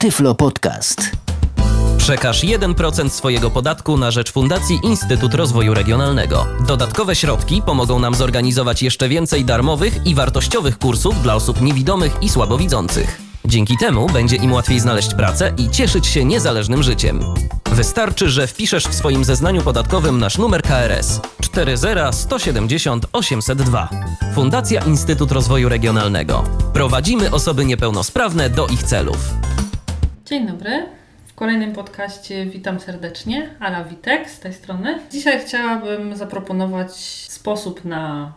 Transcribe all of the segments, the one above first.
Tyflo Podcast. Przekaż 1% swojego podatku na rzecz Fundacji Instytut Rozwoju Regionalnego. Dodatkowe środki pomogą nam zorganizować jeszcze więcej darmowych i wartościowych kursów dla osób niewidomych i słabowidzących. Dzięki temu będzie im łatwiej znaleźć pracę i cieszyć się niezależnym życiem. Wystarczy, że wpiszesz w swoim zeznaniu podatkowym nasz numer KRS 40170 802. Fundacja Instytut Rozwoju Regionalnego. Prowadzimy osoby niepełnosprawne do ich celów. Dzień dobry. W kolejnym podcaście witam serdecznie. Ala Witek z tej strony. Dzisiaj chciałabym zaproponować sposób na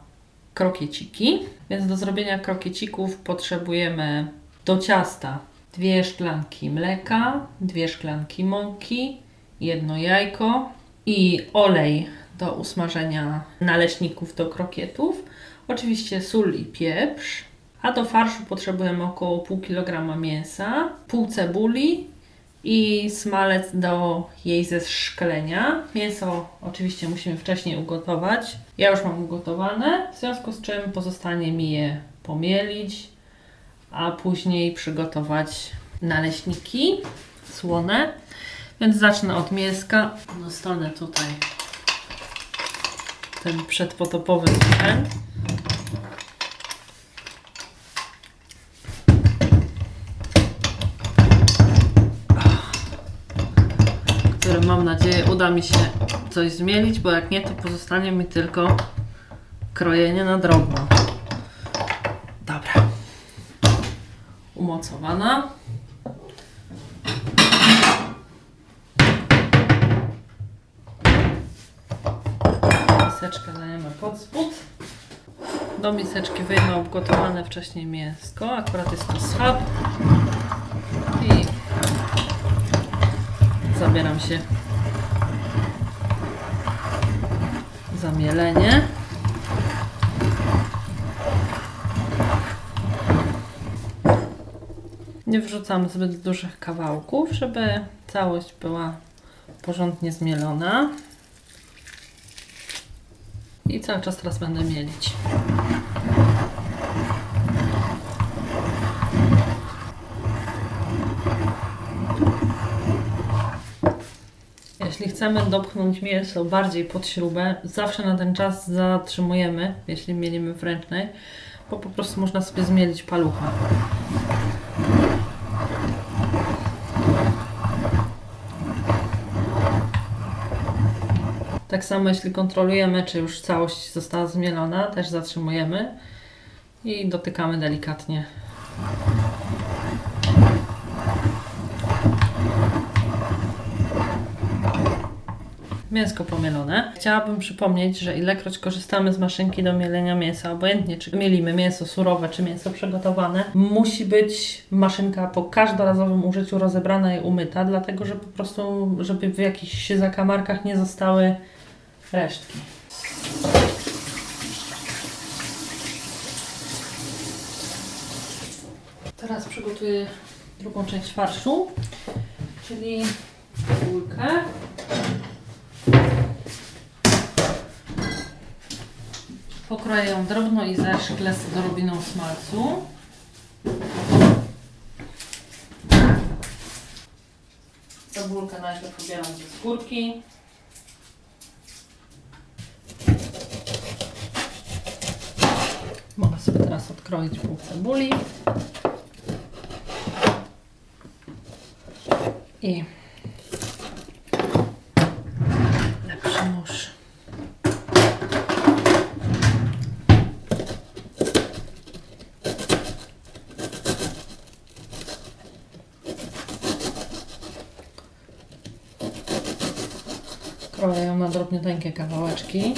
krokieciki. Więc do zrobienia krokiecików potrzebujemy do ciasta dwie szklanki mleka, dwie szklanki mąki, jedno jajko i olej do usmażenia naleśników do krokietów. Oczywiście sól i pieprz. A do farszu potrzebujemy około pół kilograma mięsa, pół cebuli i smalec do jej zeszklenia. Mięso oczywiście musimy wcześniej ugotować. Ja już mam ugotowane, w związku z czym pozostanie mi je pomielić, a później przygotować naleśniki słone. Więc zacznę od mięska. Dostanę tutaj ten przedpotopowy sprzęt. Mam nadzieję uda mi się coś zmienić, bo jak nie, to pozostanie mi tylko krojenie na drobno. Dobra. Umocowana. Miseczkę dajemy pod spód. Do miseczki wyjmę ugotowane wcześniej mięsko. Akurat jest to schab. I zabieram się za mielenie. Nie wrzucam zbyt dużych kawałków, żeby całość była porządnie zmielona. I cały czas teraz będę mielić. Jeśli chcemy dopchnąć mięso bardziej pod śrubę, zawsze na ten czas zatrzymujemy, jeśli mielimy w ręcznej, bo po prostu można sobie zmielić palucha. Tak samo jeśli kontrolujemy, czy już całość została zmielona, też zatrzymujemy i dotykamy delikatnie. Mięsko pomielone. Chciałabym przypomnieć, że ilekroć korzystamy z maszynki do mielenia mięsa, obojętnie czy mielimy mięso surowe, czy mięso przygotowane, musi być maszynka po każdorazowym użyciu rozebrana i umyta, dlatego że po prostu, żeby w jakichś zakamarkach nie zostały resztki. Teraz przygotuję drugą część farszu, czyli cebulkę. Pokroję ją drobno i zeszklę z odrobiną smalcu. Cebulkę najpierw pobieram ze skórki. Mogę sobie teraz odkroić pół cebuli. I lepszy nóż. Kroję ją na drobniuteńkie kawałeczki.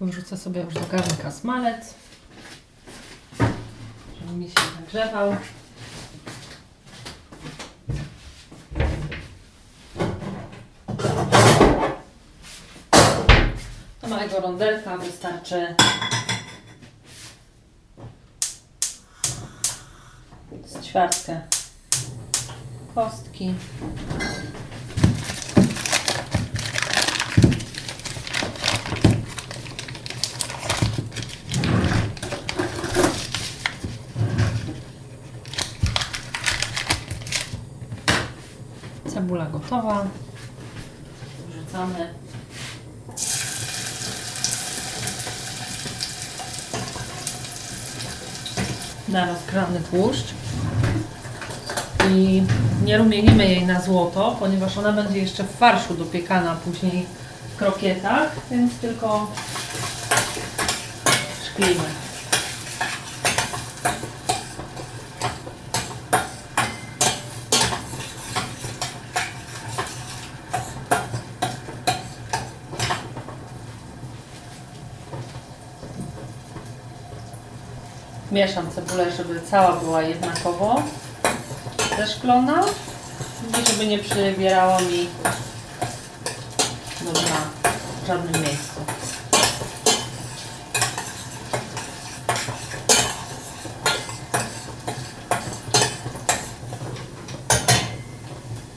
Wrzucę sobie już do garnka smalec, żeby mi się nagrzewał. jednego rondelka wystarczy z ćwiartkę kostki. Cebula gotowa. Wrzucamy Na rozgrzany tłuszcz. I nie rumienimy jej na złoto, ponieważ ona będzie jeszcze w farszu dopiekana później w krokietach, więc tylko szklimy. Mieszam cebulę, żeby cała była jednakowo zeszklona i żeby nie przybierała mi do dna w żadnym miejscu.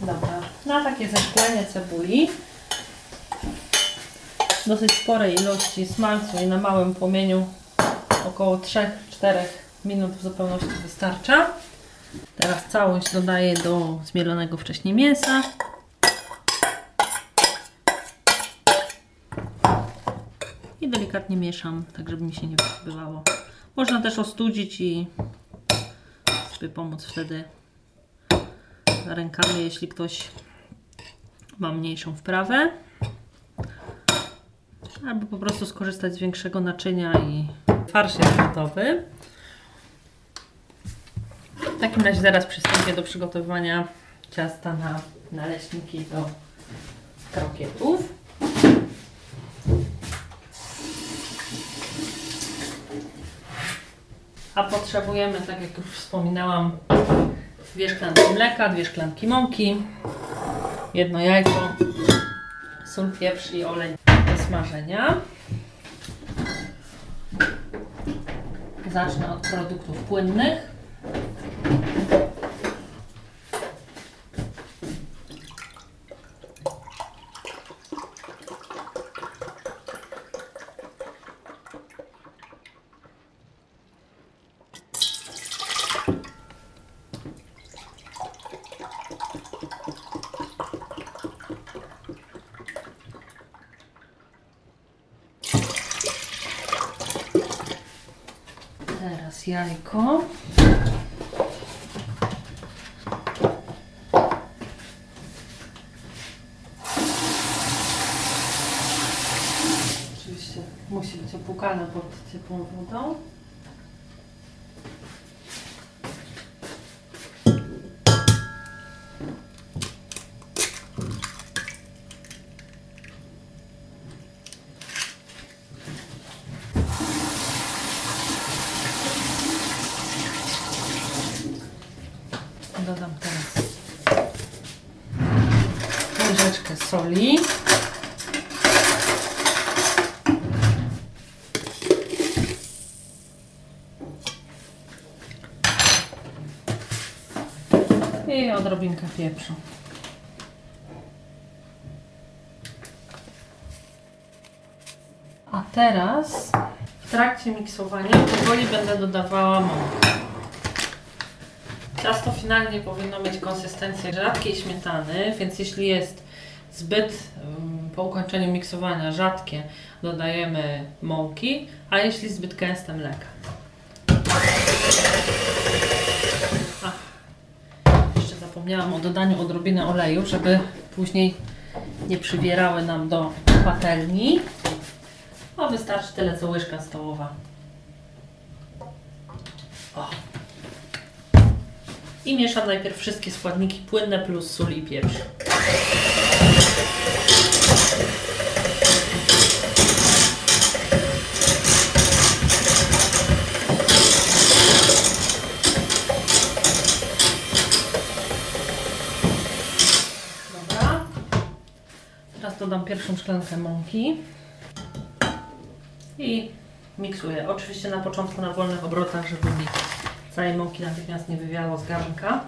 Dobra, na takie zeszklenie cebuli dosyć sporej ilości smalcu i na małym płomieniu około 3-4 minut w zupełności wystarcza. Teraz całość dodaję do zmielonego wcześniej mięsa. I delikatnie mieszam, tak żeby mi się nie wysypywało. Można też ostudzić i sobie pomóc wtedy rękami, jeśli ktoś ma mniejszą wprawę. Albo po prostu skorzystać z większego naczynia i farsz jest gotowy. W takim razie zaraz przystąpię do przygotowywania ciasta na naleśniki do krokietów. A potrzebujemy, tak jak już wspominałam, dwie szklanki mleka, dwie szklanki mąki, jedno jajko, sól, pieprz i olej do smażenia. Zacznę od produktów płynnych. Teraz jajko. Oczywiście musi być opłukane pod ciepłą wodą. Dodam teraz łyżeczkę soli. I pieprzu. A teraz w trakcie miksowania powoli będę dodawała mąkę. Ciasto finalnie powinno mieć konsystencję rzadkiej śmietany, więc jeśli jest zbyt ym, po ukończeniu miksowania rzadkie, dodajemy mąki, a jeśli zbyt gęste mleka. A, zapomniałam o dodaniu odrobiny oleju, żeby później nie przybierały nam do patelni. O, wystarczy tyle co łyżka stołowa. O. I mieszam najpierw wszystkie składniki płynne plus sól i pieprz. Dobra. Teraz dodam pierwszą szklankę mąki i miksuję. Oczywiście na początku na wolnych obrotach, żeby mi Całej mąki natychmiast nie wywiało z garnka.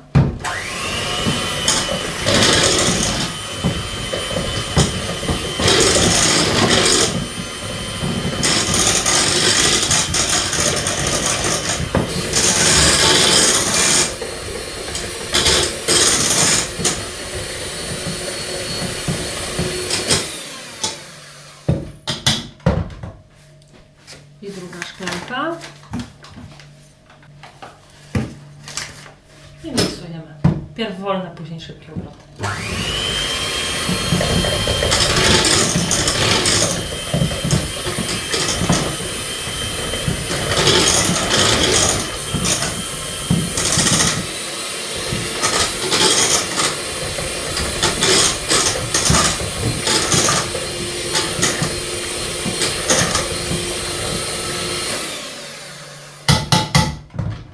Wolne, później szybkie obroty.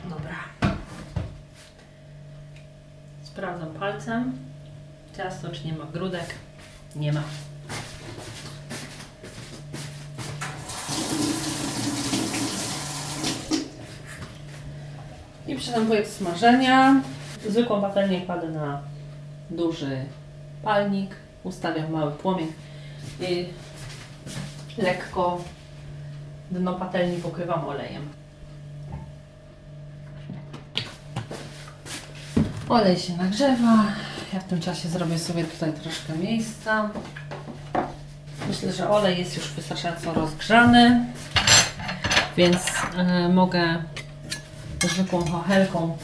Dobra. Sprawdzam palcem. Ciasto, czy nie ma grudek? Nie ma. Do smażenia. Zwykłą patelnię kładę na duży palnik. Ustawiam mały płomień i lekko dno patelni pokrywam olejem. Olej się nagrzewa. Ja w tym czasie zrobię sobie tutaj troszkę miejsca. Myślę, że olej jest już wystarczająco rozgrzany, więc e, mogę zwykłą chochelką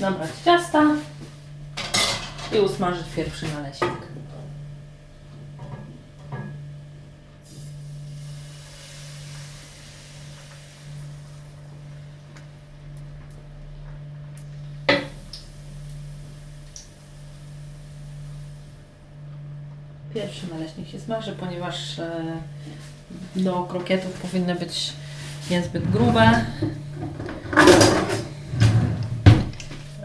nabrać ciasta i usmażyć pierwszy naleśnik. Pierwszy naleśnik się smaży, ponieważ e, do krokietów powinny być niezbyt grube.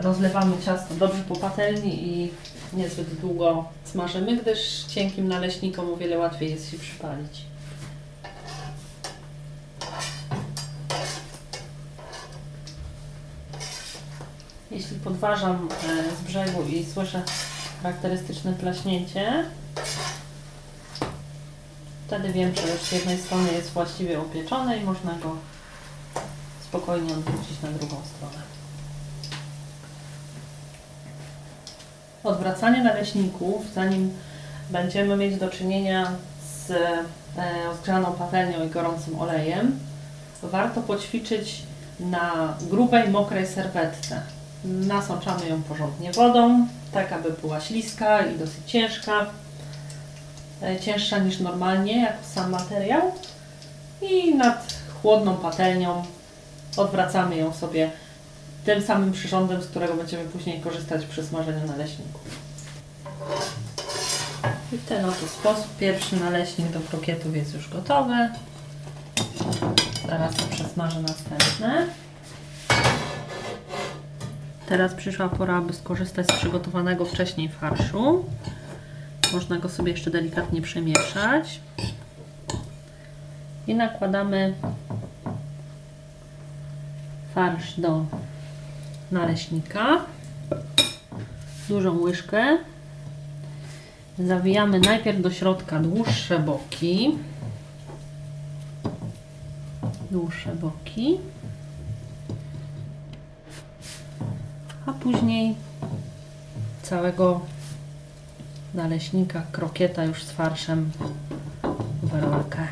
Rozlewamy ciasto dobrze po patelni i niezbyt długo smażymy, gdyż cienkim naleśnikom o wiele łatwiej jest się przypalić. Jeśli podważam e, z brzegu i słyszę charakterystyczne klaśnięcie, wtedy wiem, że już z jednej strony jest właściwie upieczone i można go spokojnie odwrócić na drugą stronę. Odwracanie naleśników, zanim będziemy mieć do czynienia z e, rozgrzaną patelnią i gorącym olejem, warto poćwiczyć na grubej, mokrej serwetce. Nasączamy ją porządnie wodą, tak aby była śliska i dosyć ciężka. E, Cięższa niż normalnie, jak sam materiał. I nad chłodną patelnią odwracamy ją sobie tym samym przyrządem, z którego będziemy później korzystać przy smażeniu naleśników. I w ten oto sposób pierwszy naleśnik do krokietów jest już gotowy. Zaraz przesmażę następne. Teraz przyszła pora, aby skorzystać z przygotowanego wcześniej farszu. Można go sobie jeszcze delikatnie przemieszać. I nakładamy farsz do naleśnika. Dużą łyżkę. Zawijamy najpierw do środka dłuższe boki. Dłuższe boki. A później całego naleśnika, krokieta już z farszem w rolkę.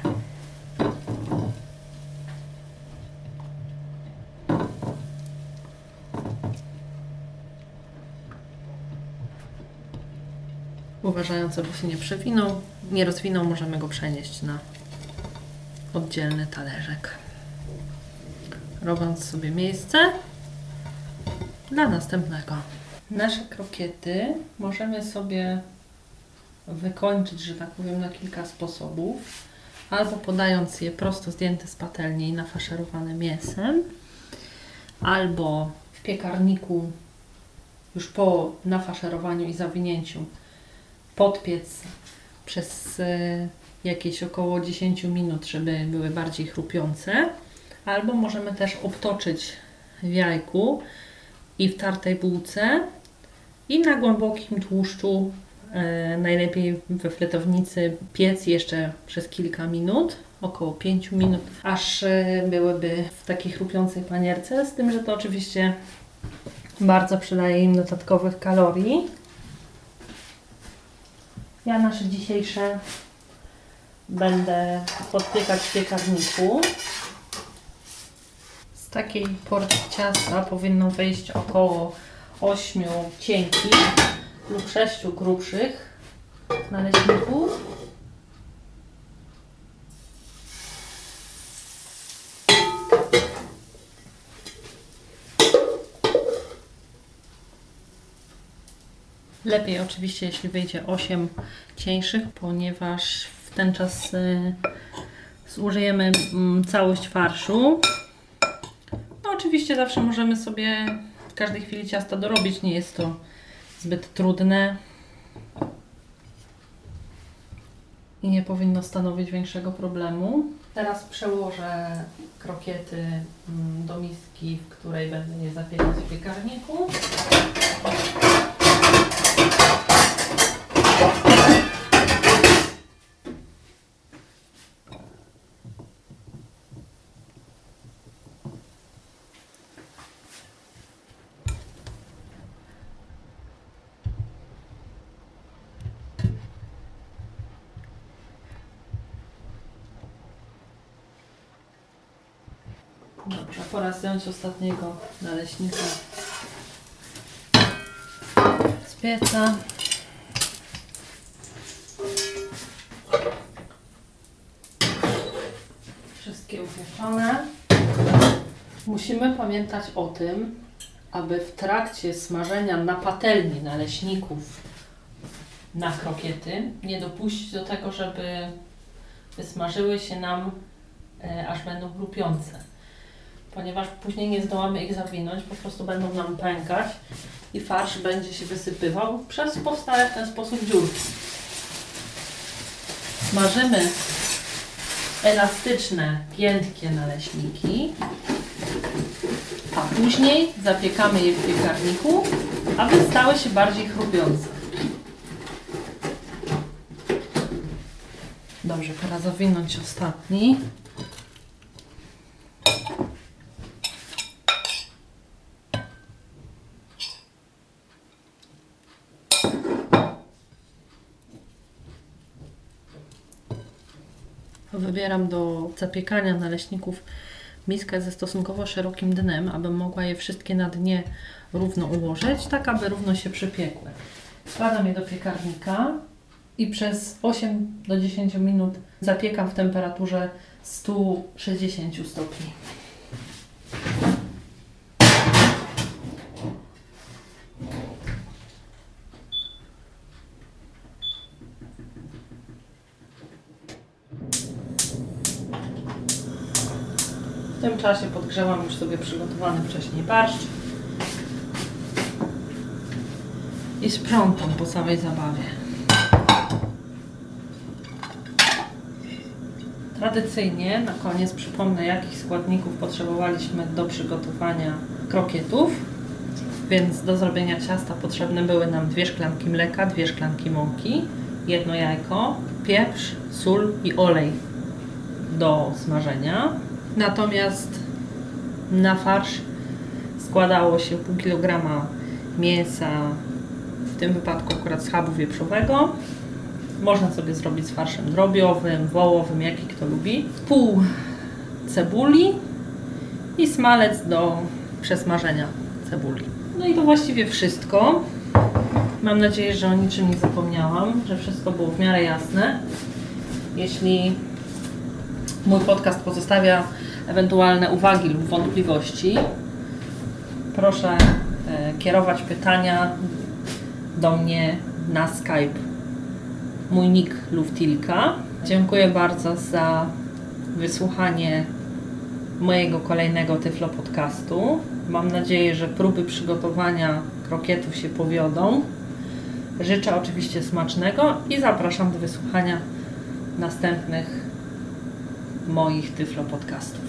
Uważając, aby się nie przewinął, nie rozwinął, możemy go przenieść na oddzielny talerzek. Robiąc sobie miejsce dla następnego. Nasze krokiety możemy sobie wykończyć, że tak powiem, na kilka sposobów. Albo podając je prosto zdjęte z patelni i nafaszerowane mięsem, albo w piekarniku już po nafaszerowaniu i zawinięciu podpiec przez e, jakieś około 10 minut, żeby były bardziej chrupiące. Albo możemy też obtoczyć w jajku i w tartej bułce i na głębokim tłuszczu, e, najlepiej we fletownicy, piec jeszcze przez kilka minut, około 5 minut, aż e, byłyby w takiej chrupiącej panierce, z tym, że to oczywiście bardzo przydaje im dodatkowych kalorii. Ja nasze dzisiejsze będę podpiekać w piekarniku. Z takiej porcji ciasta powinno wyjść około 8 cienkich lub 6 grubszych naleśników. Lepiej oczywiście, jeśli wyjdzie 8 cieńszych, ponieważ w ten czas y, zużyjemy mm, całość farszu. No oczywiście zawsze możemy sobie w każdej chwili ciasta dorobić, nie jest to zbyt trudne. I nie powinno stanowić większego problemu. Teraz przełożę krokiety mm, do miski, w której będę je zapiekać w piekarniku. Dobrze, pora zdjąć ostatniego naleśnika z pieca. Wszystkie upieczone. Musimy pamiętać o tym, aby w trakcie smażenia na patelni naleśników na krokiety nie dopuścić do tego, żeby wysmażyły się nam e, aż będą chrupiące ponieważ później nie zdołamy ich zawinąć, po prostu będą nam pękać i farsz będzie się wysypywał przez powstałe w ten sposób dziurki. Smażymy elastyczne, giętkie naleśniki, a później zapiekamy je w piekarniku, aby stały się bardziej chrupiące. Dobrze, pora zawinąć ostatni. Wybieram do zapiekania naleśników miskę ze stosunkowo szerokim dnem, abym mogła je wszystkie na dnie równo ułożyć, tak aby równo się przypiekły. Wkładam je do piekarnika i przez 8 do 10 minut zapiekam w temperaturze 160 stopni. W tym czasie podgrzewam już sobie przygotowany wcześniej barszcz i sprzątam po całej zabawie. Tradycyjnie na koniec przypomnę, jakich składników potrzebowaliśmy do przygotowania krokietów. Więc do zrobienia ciasta potrzebne były nam dwie szklanki mleka, dwie szklanki mąki, jedno jajko, pieprz, sól i olej do smażenia. Natomiast na farsz składało się pół kilograma mięsa, w tym wypadku akurat schabu wieprzowego. Można sobie zrobić z farszem drobiowym, wołowym, jaki kto lubi. Pół cebuli i smalec do przesmażenia cebuli. No i to właściwie wszystko. Mam nadzieję, że o niczym nie zapomniałam, że wszystko było w miarę jasne. Jeśli mój podcast pozostawia ewentualne uwagi lub wątpliwości, proszę e, kierować pytania do mnie na Skype. Mój nick Luftilka. Dziękuję bardzo za wysłuchanie mojego kolejnego Tyflo podcastu. Mam nadzieję, że próby przygotowania krokietów się powiodą. Życzę oczywiście smacznego i zapraszam do wysłuchania następnych moich Tyflo podcastów.